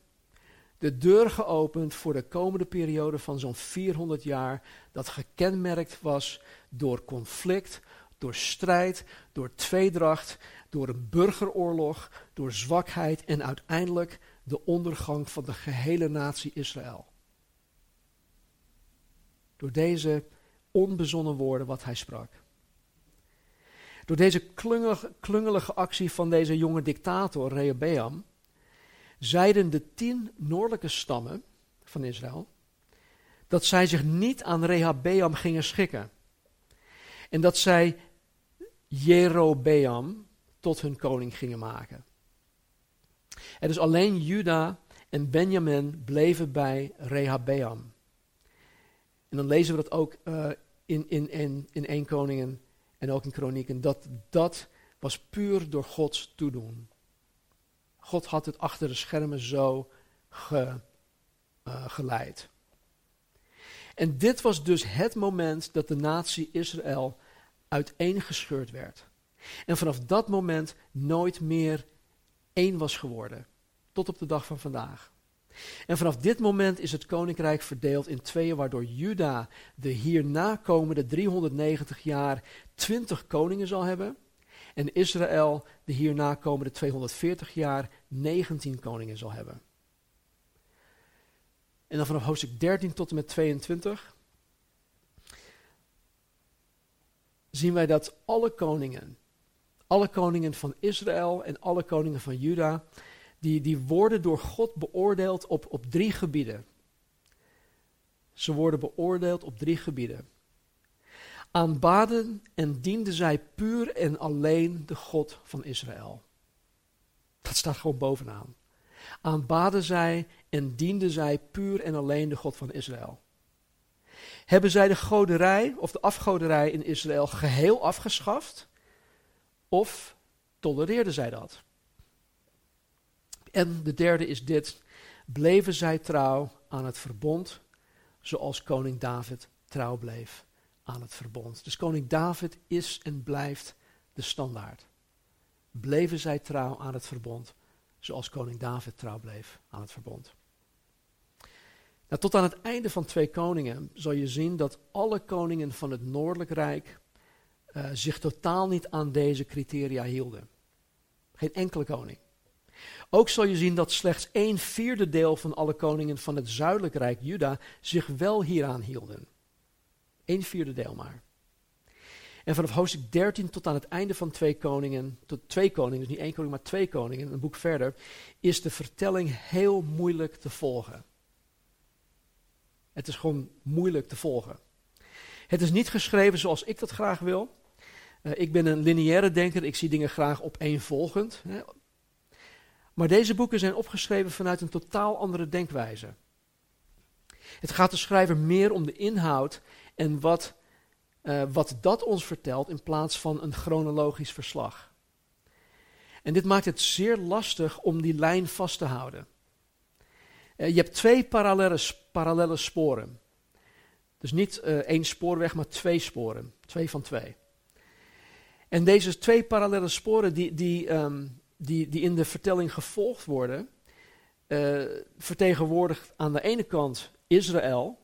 de deur geopend voor de komende periode van zo'n 400 jaar, dat gekenmerkt was door conflict, door strijd, door tweedracht, door een burgeroorlog, door zwakheid en uiteindelijk de ondergang van de gehele natie Israël. Door deze onbezonnen woorden wat hij sprak. Door deze klungelige, actie van deze jonge dictator Rehoboam zeiden de tien noordelijke stammen van Israël dat zij zich niet aan Rehabeam gingen schikken. En dat zij Jerobeam tot hun koning gingen maken. En dus alleen Juda en Benjamin bleven bij Rehabeam. En dan lezen we dat ook uh, in, in, in, in 1 Koningen en ook in Kronieken, dat dat was puur door Gods toedoen. God had het achter de schermen zo ge, uh, geleid. En dit was dus het moment dat de natie Israël uiteengescheurd werd. En vanaf dat moment nooit meer één was geworden. Tot op de dag van vandaag. En vanaf dit moment is het koninkrijk verdeeld in tweeën, waardoor Juda de hierna komende 390 jaar 20 koningen zal hebben. En Israël de hierna komende 240 jaar 19 koningen zal hebben. En dan vanaf hoofdstuk 13 tot en met 22 zien wij dat alle koningen, alle koningen van Israël en alle koningen van Juda, die, die worden door God beoordeeld op, op drie gebieden. Ze worden beoordeeld op drie gebieden. Aanbaden en dienden zij puur en alleen de God van Israël. Dat staat gewoon bovenaan. Aanbaden zij en dienden zij puur en alleen de God van Israël. Hebben zij de goderij of de afgoderij in Israël geheel afgeschaft? Of tolereerden zij dat. En de derde is dit, bleven zij trouw aan het verbond, zoals koning David trouw bleef aan het verbond. Dus koning David is en blijft de standaard. Bleven zij trouw aan het verbond, zoals koning David trouw bleef aan het verbond. Nou, tot aan het einde van twee koningen zal je zien dat alle koningen van het Noordelijk Rijk uh, zich totaal niet aan deze criteria hielden. Geen enkele koning. Ook zal je zien dat slechts een vierde deel van alle koningen van het Zuidelijk Rijk, Juda, zich wel hieraan hielden. Een vierde deel maar. En vanaf hoofdstuk 13 tot aan het einde van twee koningen, tot twee koningen, dus niet één koning, maar twee koningen, een boek verder, is de vertelling heel moeilijk te volgen. Het is gewoon moeilijk te volgen. Het is niet geschreven zoals ik dat graag wil. Uh, ik ben een lineaire denker, ik zie dingen graag opeenvolgend. Hè. Maar deze boeken zijn opgeschreven vanuit een totaal andere denkwijze. Het gaat de schrijver meer om de inhoud en wat, uh, wat dat ons vertelt in plaats van een chronologisch verslag. En dit maakt het zeer lastig om die lijn vast te houden. Uh, je hebt twee parallele, parallele sporen. Dus niet uh, één spoorweg, maar twee sporen. Twee van twee. En deze twee parallele sporen die, die, um, die, die in de vertelling gevolgd worden, uh, vertegenwoordigt aan de ene kant Israël,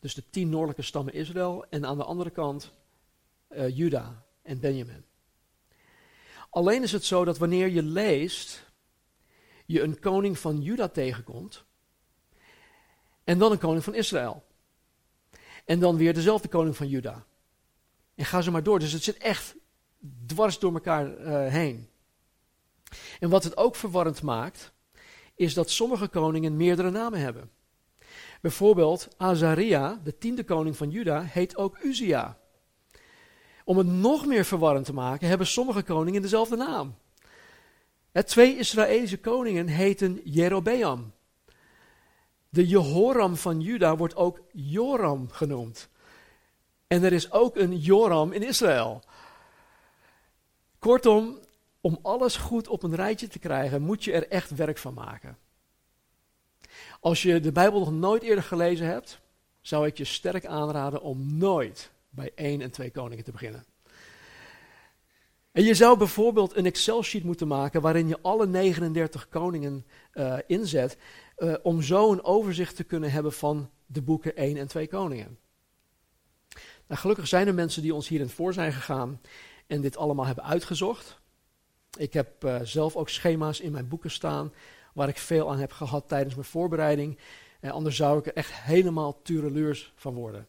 dus de tien noordelijke stammen Israël, en aan de andere kant uh, Juda en Benjamin. Alleen is het zo dat wanneer je leest, je een koning van Juda tegenkomt, en dan een koning van Israël. En dan weer dezelfde koning van Juda. En ga ze maar door. Dus het zit echt dwars door elkaar uh, heen. En wat het ook verwarrend maakt, is dat sommige koningen meerdere namen hebben. Bijvoorbeeld Azaria, de tiende koning van Juda, heet ook Uzia. Om het nog meer verwarrend te maken, hebben sommige koningen dezelfde naam. Het twee Israëlische koningen heten Jerobeam. De Jehoram van Juda wordt ook Joram genoemd. En er is ook een Joram in Israël. Kortom, om alles goed op een rijtje te krijgen, moet je er echt werk van maken. Als je de Bijbel nog nooit eerder gelezen hebt, zou ik je sterk aanraden om nooit bij één en twee koningen te beginnen. En je zou bijvoorbeeld een Excel-sheet moeten maken waarin je alle 39 koningen uh, inzet, uh, om zo een overzicht te kunnen hebben van de boeken 1 en 2 koningen. Nou, gelukkig zijn er mensen die ons hierin voor zijn gegaan en dit allemaal hebben uitgezocht. Ik heb uh, zelf ook schema's in mijn boeken staan waar ik veel aan heb gehad tijdens mijn voorbereiding. En anders zou ik er echt helemaal tureluurs van worden.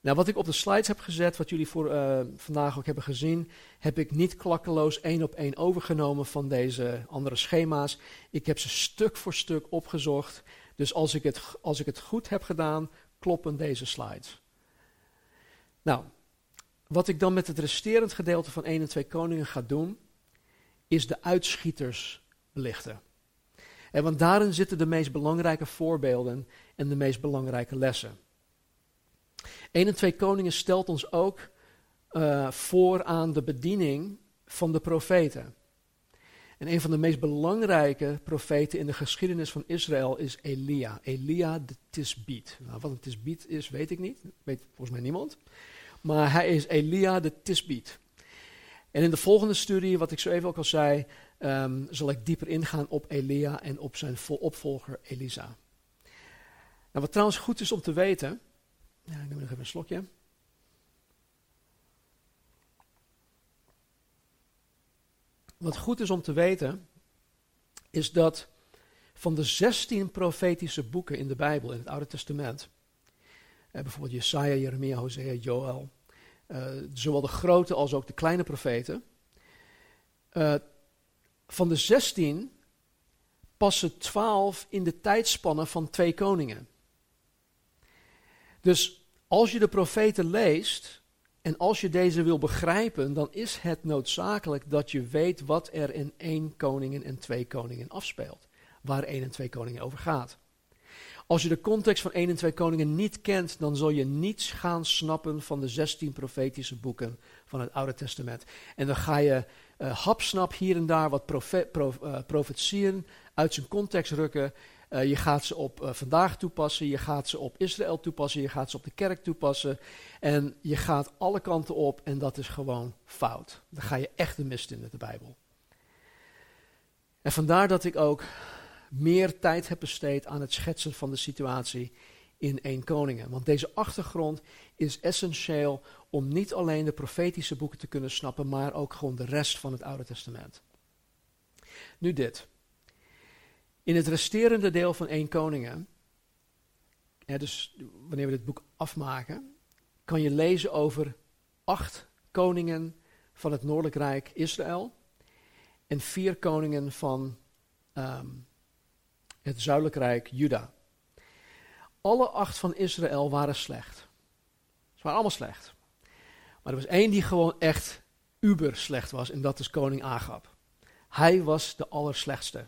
Nou, wat ik op de slides heb gezet, wat jullie voor, uh, vandaag ook hebben gezien, heb ik niet klakkeloos één op één overgenomen van deze andere schema's. Ik heb ze stuk voor stuk opgezocht. Dus als ik het, als ik het goed heb gedaan, kloppen deze slides. Nou, wat ik dan met het resterend gedeelte van 1 en 2 Koningen ga doen, is de uitschieters belichten. En want daarin zitten de meest belangrijke voorbeelden en de meest belangrijke lessen. 1 en 2 Koningen stelt ons ook uh, voor aan de bediening van de profeten. En een van de meest belangrijke profeten in de geschiedenis van Israël is Elia. Elia de Tisbiet. Nou, wat een Tisbiet is, weet ik niet. Weet volgens mij niemand. Maar hij is Elia de Tisbiet. En in de volgende studie, wat ik zo even ook al zei, um, zal ik dieper ingaan op Elia en op zijn opvolger Elisa. Nou, wat trouwens goed is om te weten, ik neem nog even een slokje. Wat goed is om te weten, is dat van de 16 profetische boeken in de Bijbel, in het Oude Testament, eh, bijvoorbeeld Jesaja, Jeremia, Hosea, Joel, uh, zowel de grote als ook de kleine profeten, uh, van de 16 passen 12 in de tijdspannen van twee koningen. Dus als je de profeten leest en als je deze wil begrijpen, dan is het noodzakelijk dat je weet wat er in één koningen en twee koningen afspeelt. Waar één en twee koningen over gaat. Als je de context van één en twee koningen niet kent, dan zul je niets gaan snappen van de 16 profetische boeken van het Oude Testament. En dan ga je uh, hapsnap hier en daar wat uh, profetieën uit zijn context rukken. Uh, je gaat ze op vandaag toepassen, je gaat ze op Israël toepassen, je gaat ze op de kerk toepassen. En je gaat alle kanten op en dat is gewoon fout. Dan ga je echt de mist in met de Bijbel. En vandaar dat ik ook meer tijd heb besteed aan het schetsen van de situatie in 1 Koningen. Want deze achtergrond is essentieel om niet alleen de profetische boeken te kunnen snappen, maar ook gewoon de rest van het Oude Testament. Nu dit. In het resterende deel van 1 Koningen, dus wanneer we dit boek afmaken, kan je lezen over acht koningen van het Noordelijk Rijk Israël en vier koningen van um, het Zuidelijk Rijk Juda. Alle acht van Israël waren slecht. Ze waren allemaal slecht. Maar er was één die gewoon echt uber slecht was en dat is koning Agab. Hij was de allerslechtste.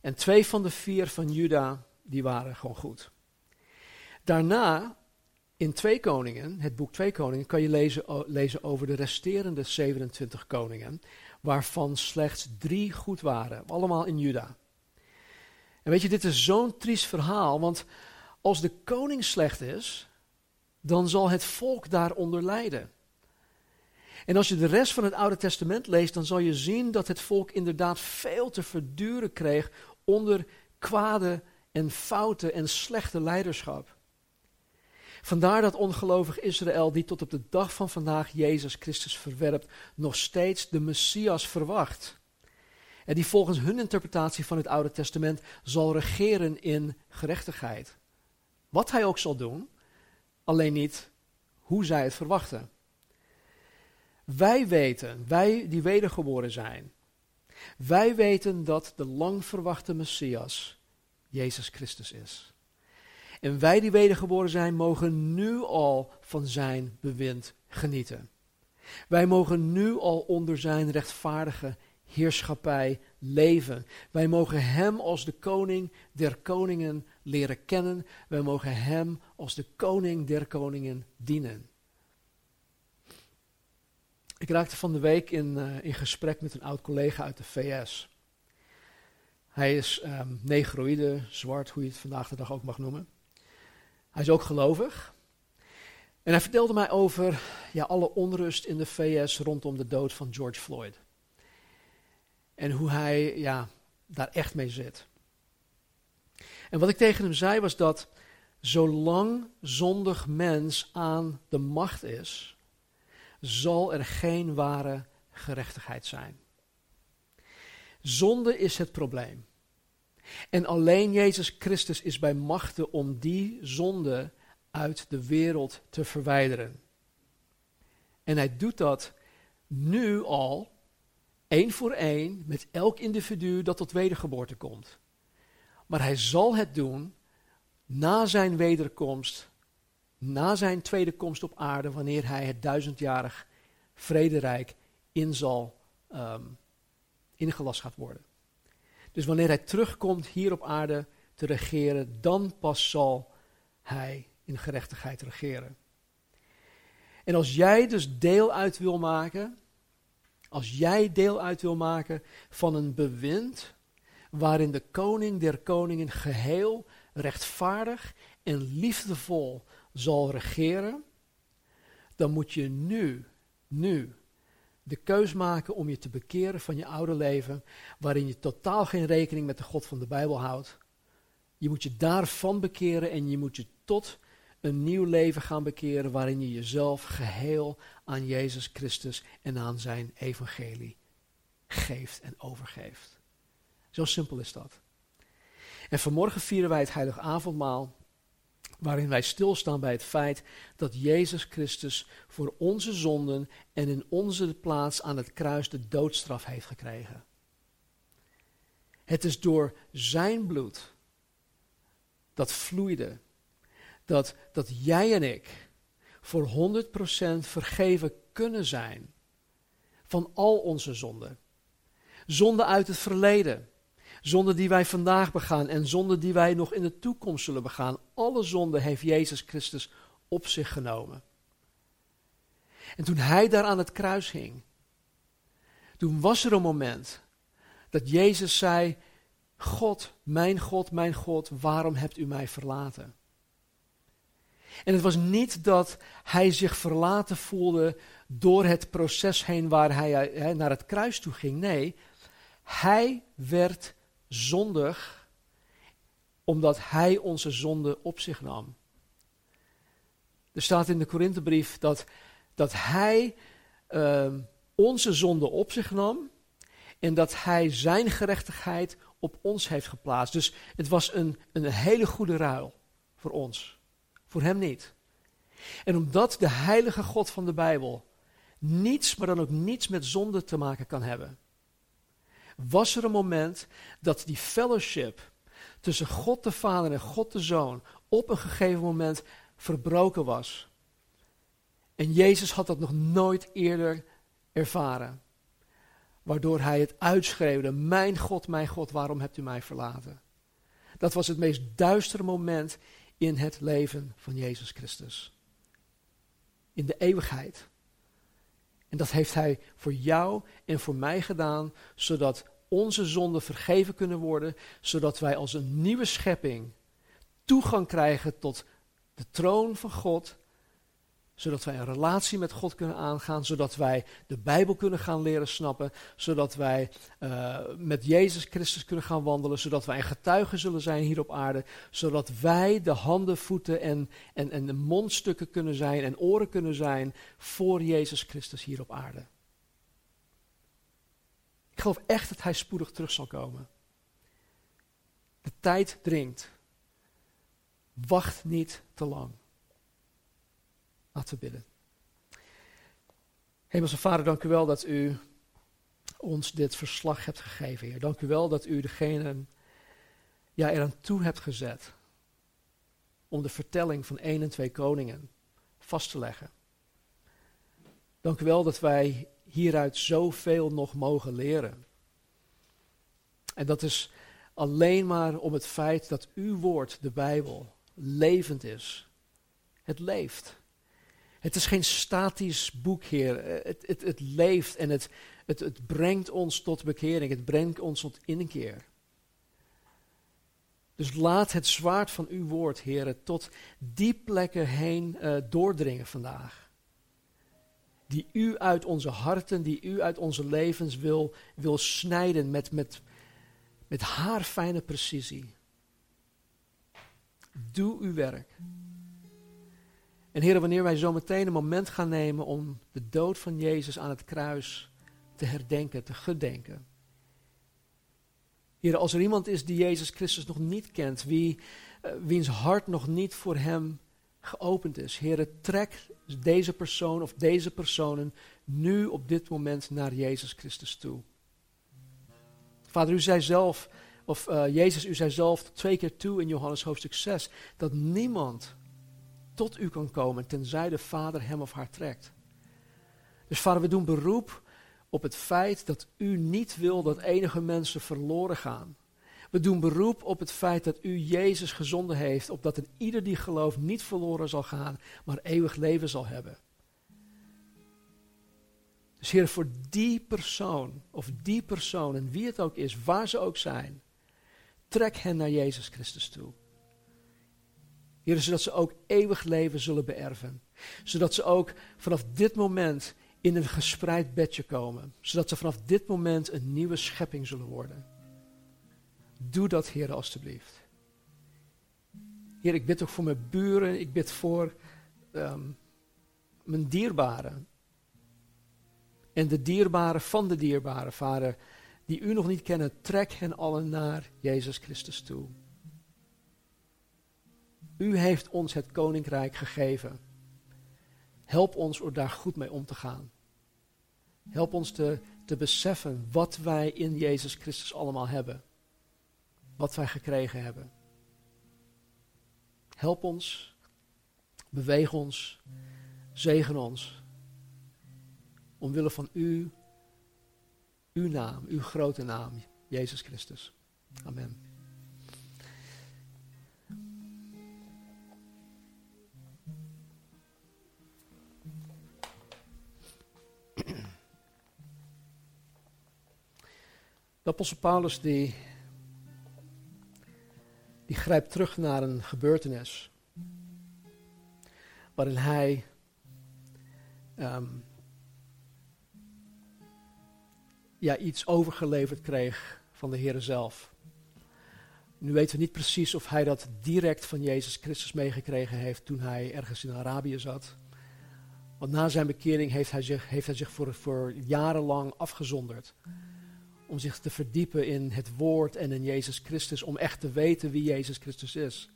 En twee van de vier van Juda, die waren gewoon goed. Daarna, in Twee Koningen, het boek Twee Koningen, kan je lezen, lezen over de resterende 27 koningen, waarvan slechts drie goed waren, allemaal in Juda. En weet je, dit is zo'n triest verhaal, want als de koning slecht is, dan zal het volk daaronder lijden. En als je de rest van het Oude Testament leest, dan zal je zien dat het volk inderdaad veel te verduren kreeg onder kwade en foute en slechte leiderschap. Vandaar dat ongelovig Israël, die tot op de dag van vandaag Jezus Christus verwerpt, nog steeds de Messias verwacht. En die volgens hun interpretatie van het Oude Testament zal regeren in gerechtigheid. Wat hij ook zal doen, alleen niet hoe zij het verwachten. Wij weten, wij die wedergeboren zijn, wij weten dat de lang verwachte Messias Jezus Christus is. En wij die wedergeboren zijn, mogen nu al van zijn bewind genieten. Wij mogen nu al onder zijn rechtvaardige heerschappij leven. Wij mogen Hem als de koning der koningen leren kennen. Wij mogen Hem als de koning der koningen dienen. Ik raakte van de week in, uh, in gesprek met een oud collega uit de VS. Hij is um, negroïde, zwart, hoe je het vandaag de dag ook mag noemen. Hij is ook gelovig. En hij vertelde mij over ja, alle onrust in de VS rondom de dood van George Floyd. En hoe hij ja, daar echt mee zit. En wat ik tegen hem zei was dat zolang zondig mens aan de macht is, zal er geen ware gerechtigheid zijn. Zonde is het probleem. En alleen Jezus Christus is bij machten om die zonde uit de wereld te verwijderen. En hij doet dat nu al één voor één met elk individu dat tot wedergeboorte komt. Maar hij zal het doen na zijn wederkomst, na zijn tweede komst op aarde, wanneer hij het duizendjarig vrederijk in zal um, ingelast gaat worden. Dus wanneer hij terugkomt hier op aarde te regeren, dan pas zal hij in gerechtigheid regeren. En als jij dus deel uit wil maken als jij deel uit wil maken van een bewind waarin de koning der koningen geheel rechtvaardig en liefdevol zal regeren, dan moet je nu, nu, de keus maken om je te bekeren van je oude leven, waarin je totaal geen rekening met de God van de Bijbel houdt. Je moet je daarvan bekeren en je moet je tot een nieuw leven gaan bekeren waarin je jezelf geheel aan Jezus Christus en aan zijn evangelie geeft en overgeeft. Zo simpel is dat. En vanmorgen vieren wij het heilige avondmaal, waarin wij stilstaan bij het feit dat Jezus Christus voor onze zonden en in onze plaats aan het kruis de doodstraf heeft gekregen. Het is door zijn bloed dat vloeide dat, dat jij en ik voor 100% vergeven kunnen zijn van al onze zonden. Zonden uit het verleden, zonden die wij vandaag begaan en zonden die wij nog in de toekomst zullen begaan. Alle zonden heeft Jezus Christus op zich genomen. En toen hij daar aan het kruis hing, Toen was er een moment dat Jezus zei: God, mijn God, mijn God, waarom hebt u mij verlaten? En het was niet dat hij zich verlaten voelde door het proces heen waar hij naar het kruis toe ging. Nee, hij werd zondig omdat hij onze zonde op zich nam. Er staat in de Korinthebrief dat, dat hij uh, onze zonde op zich nam en dat hij zijn gerechtigheid op ons heeft geplaatst. Dus het was een, een hele goede ruil voor ons, voor hem niet. En omdat de heilige God van de Bijbel niets, maar dan ook niets met zonde te maken kan hebben, was er een moment dat die fellowship tussen God de Vader en God de Zoon op een gegeven moment verbroken was. En Jezus had dat nog nooit eerder ervaren. Waardoor hij het uitschreeuwde: Mijn God, mijn God, waarom hebt u mij verlaten? Dat was het meest duistere moment in het leven van Jezus Christus. In de eeuwigheid. En dat heeft hij voor jou en voor mij gedaan, zodat onze zonden vergeven kunnen worden, zodat wij als een nieuwe schepping toegang krijgen tot de troon van God, zodat wij een relatie met God kunnen aangaan, zodat wij de Bijbel kunnen gaan leren snappen, zodat wij uh, met Jezus Christus kunnen gaan wandelen, zodat wij een getuige zullen zijn hier op aarde, zodat wij de handen, voeten en, en, en de mondstukken kunnen zijn en oren kunnen zijn voor Jezus Christus hier op aarde. Ik geloof echt dat Hij spoedig terug zal komen. De tijd dringt. Wacht niet te lang. Laten we bidden. Hemelse Vader, dank u wel dat u ons dit verslag hebt gegeven, Heer. Dank u wel dat u degene ja, eraan toe hebt gezet om de vertelling van één en twee koningen vast te leggen. Dank u wel dat wij hieruit zoveel nog mogen leren. En dat is alleen maar om het feit dat uw woord, de Bijbel, levend is. Het leeft. Het is geen statisch boek, Heer. Het, het, het leeft en het, het, het brengt ons tot bekering. Het brengt ons tot inkeer. Dus laat het zwaard van uw woord, Heer, tot die plekken heen uh, doordringen vandaag. Die u uit onze harten, die u uit onze levens wil, wil snijden met, met, met haarfijne precisie. Doe uw werk. En heren, wanneer wij zo meteen een moment gaan nemen om de dood van Jezus aan het kruis te herdenken, te gedenken. Heren, als er iemand is die Jezus Christus nog niet kent, wie, uh, wiens hart nog niet voor hem geopend is. Heren, trek deze persoon of deze personen nu op dit moment naar Jezus Christus toe. Vader, u zei zelf, of uh, Jezus, u zei zelf twee keer toe in Johannes hoofdstuk 6, dat niemand tot u kan komen, tenzij de Vader hem of haar trekt. Dus Vader, we doen beroep op het feit dat u niet wil dat enige mensen verloren gaan. We doen beroep op het feit dat u Jezus gezonden heeft, opdat een ieder die gelooft niet verloren zal gaan, maar eeuwig leven zal hebben. Dus Heer, voor die persoon, of die personen, wie het ook is, waar ze ook zijn, trek hen naar Jezus Christus toe. Heer, zodat ze ook eeuwig leven zullen beërven. Zodat ze ook vanaf dit moment in een gespreid bedje komen. Zodat ze vanaf dit moment een nieuwe schepping zullen worden. Doe dat, Heer, alstublieft. Heer, ik bid ook voor mijn buren. Ik bid voor um, mijn dierbaren. En de dierbaren van de dierbaren, Vader, die u nog niet kennen, trek hen allen naar Jezus Christus toe. U heeft ons het koninkrijk gegeven. Help ons om daar goed mee om te gaan. Help ons te, te beseffen wat wij in Jezus Christus allemaal hebben. Wat wij gekregen hebben. Help ons, beweeg ons, zegen ons. Omwille van u, uw naam, uw grote naam, Jezus Christus. Amen. Apostel Paulus die, die grijpt terug naar een gebeurtenis waarin hij ehm, ja, iets overgeleverd kreeg van de Heer zelf. Nu weten we niet precies of hij dat direct van Jezus Christus meegekregen heeft toen hij ergens in Arabië zat. Want na zijn bekering heeft hij zich, heeft hij zich voor, voor jarenlang afgezonderd. Om zich te verdiepen in het woord en in Jezus Christus, om echt te weten wie Jezus Christus is.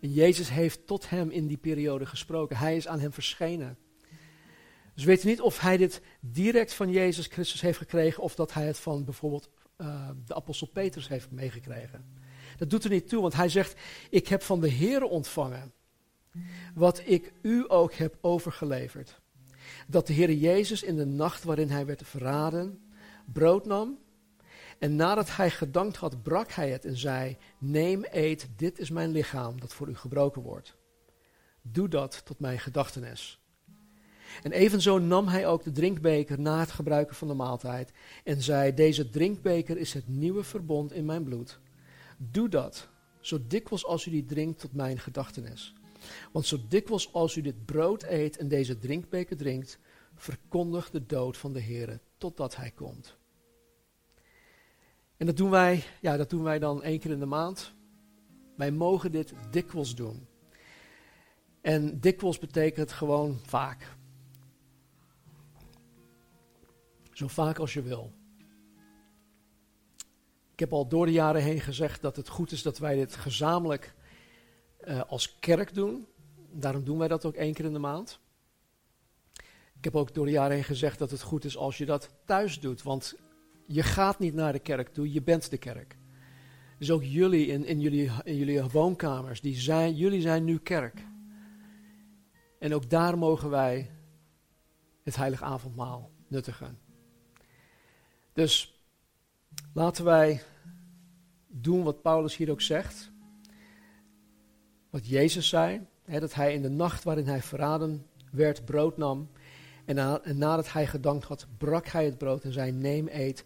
En Jezus heeft tot hem in die periode gesproken. Hij is aan hem verschenen. Dus we weten niet of hij dit direct van Jezus Christus heeft gekregen of dat hij het van bijvoorbeeld uh, de apostel Petrus heeft meegekregen. Dat doet er niet toe, want hij zegt, ik heb van de Heer ontvangen wat ik u ook heb overgeleverd. Dat de Heer Jezus in de nacht waarin hij werd verraden, brood nam en nadat hij gedankt had, brak hij het en zei, neem, eet, dit is mijn lichaam dat voor u gebroken wordt. Doe dat tot mijn gedachtenis. En evenzo nam hij ook de drinkbeker na het gebruiken van de maaltijd en zei, deze drinkbeker is het nieuwe verbond in mijn bloed. Doe dat, zo dikwijls als u die drinkt tot mijn gedachtenis. Want zo dikwijls als u dit brood eet en deze drinkbeker drinkt, verkondig de dood van de Heer totdat hij komt. En dat doen wij, ja, dat doen wij dan één keer in de maand. Wij mogen dit dikwijls doen. En dikwijls betekent gewoon vaak. Zo vaak als je wil. Ik heb al door de jaren heen gezegd dat het goed is dat wij dit gezamenlijk uh, als kerk doen. Daarom doen wij dat ook één keer in de maand. Ik heb ook door de jaren heen gezegd dat het goed is als je dat thuis doet. Want je gaat niet naar de kerk toe, je bent de kerk. Dus ook jullie in, in, jullie in jullie woonkamers, die zijn, jullie zijn nu kerk. En ook daar mogen wij het heilige avondmaal nuttigen. Dus laten wij doen wat Paulus hier ook zegt. Wat Jezus zei, hè, dat hij in de nacht waarin hij verraden werd, brood nam. En, na, en nadat hij gedankt had, brak hij het brood en zei: Neem, eet.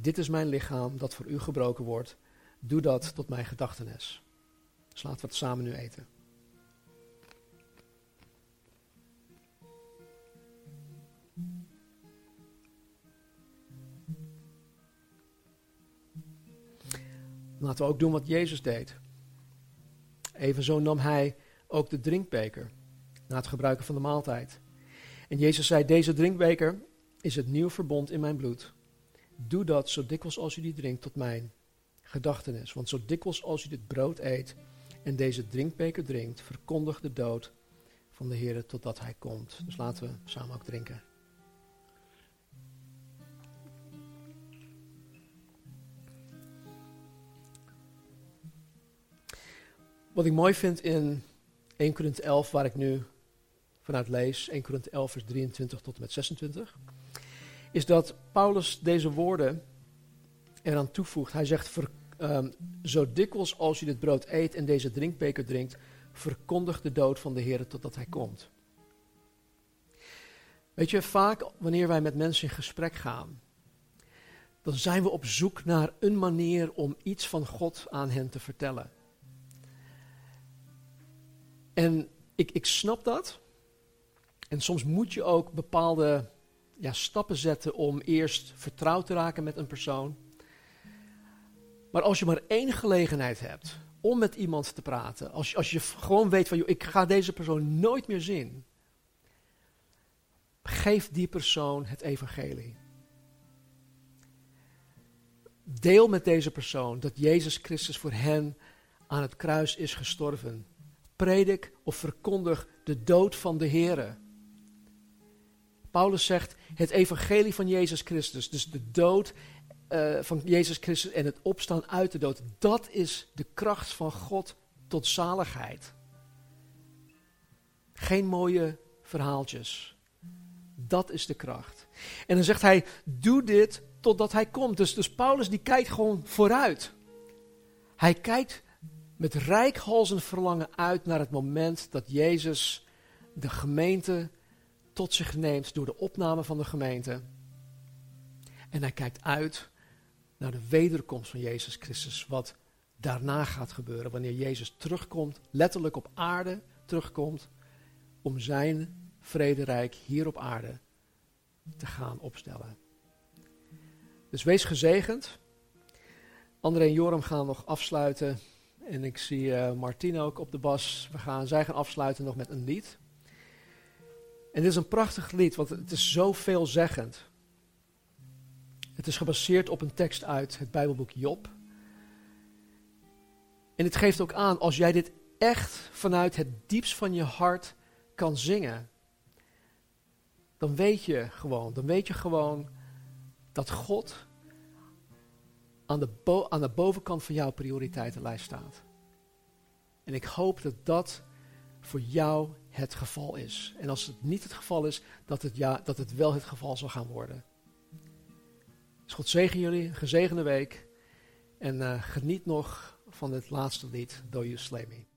Dit is mijn lichaam dat voor u gebroken wordt. Doe dat tot mijn gedachtenis. Dus laten we het samen nu eten. Laten we ook doen wat Jezus deed. Evenzo nam hij ook de drinkbeker na het gebruiken van de maaltijd. En Jezus zei: Deze drinkbeker is het nieuw verbond in mijn bloed. Doe dat zo dikwijls als u die drinkt tot mijn gedachtenis. Want zo dikwijls als u dit brood eet en deze drinkbeker drinkt, verkondigt de dood van de Heer totdat hij komt. Dus laten we samen ook drinken. Wat ik mooi vind in 1 Korinthe 11, waar ik nu vanuit lees, 1 Korinthe 11 vers 23 tot en met 26 is dat Paulus deze woorden eraan toevoegt. Hij zegt, um, zo dikwijls als je dit brood eet en deze drinkbeker drinkt, verkondig de dood van de Heer totdat hij komt. Weet je, vaak wanneer wij met mensen in gesprek gaan, dan zijn we op zoek naar een manier om iets van God aan hen te vertellen. En ik, ik snap dat. En soms moet je ook bepaalde ja, stappen zetten om eerst vertrouwd te raken met een persoon. Maar als je maar één gelegenheid hebt om met iemand te praten, als als je gewoon weet van, joh, ik ga deze persoon nooit meer zien, geef die persoon het evangelie. Deel met deze persoon dat Jezus Christus voor hen aan het kruis is gestorven. Predik of verkondig de dood van de Here. Paulus zegt het evangelie van Jezus Christus, dus de dood uh, van Jezus Christus en het opstaan uit de dood, dat is de kracht van God tot zaligheid. Geen mooie verhaaltjes. Dat is de kracht. En dan zegt hij, doe dit totdat hij komt. Dus, dus Paulus die kijkt gewoon vooruit. Hij kijkt met rijkhalsend verlangen uit naar het moment dat Jezus de gemeente tot zich neemt door de opname van de gemeente. En hij kijkt uit naar de wederkomst van Jezus Christus, wat daarna gaat gebeuren, wanneer Jezus terugkomt, letterlijk op aarde terugkomt, om zijn vrederijk hier op aarde te gaan opstellen. Dus wees gezegend. André en Joram gaan nog afsluiten. En ik zie uh, Martine ook op de bas. We gaan, zij gaan afsluiten nog met een lied. En dit is een prachtig lied, want het is zo veelzeggend. Het is gebaseerd op een tekst uit het Bijbelboek Job. En het geeft ook aan, als jij dit echt vanuit het diepst van je hart kan zingen, dan weet je gewoon, dan weet je gewoon dat God aan de, aan de bovenkant van jouw prioriteitenlijst staat. En ik hoop dat dat voor jou het geval is. En als het niet het geval is, dat het, ja, dat het wel het geval zal gaan worden. Dus God zegen jullie, gezegende week. En uh, geniet nog van het laatste lied, Though You Slay Me.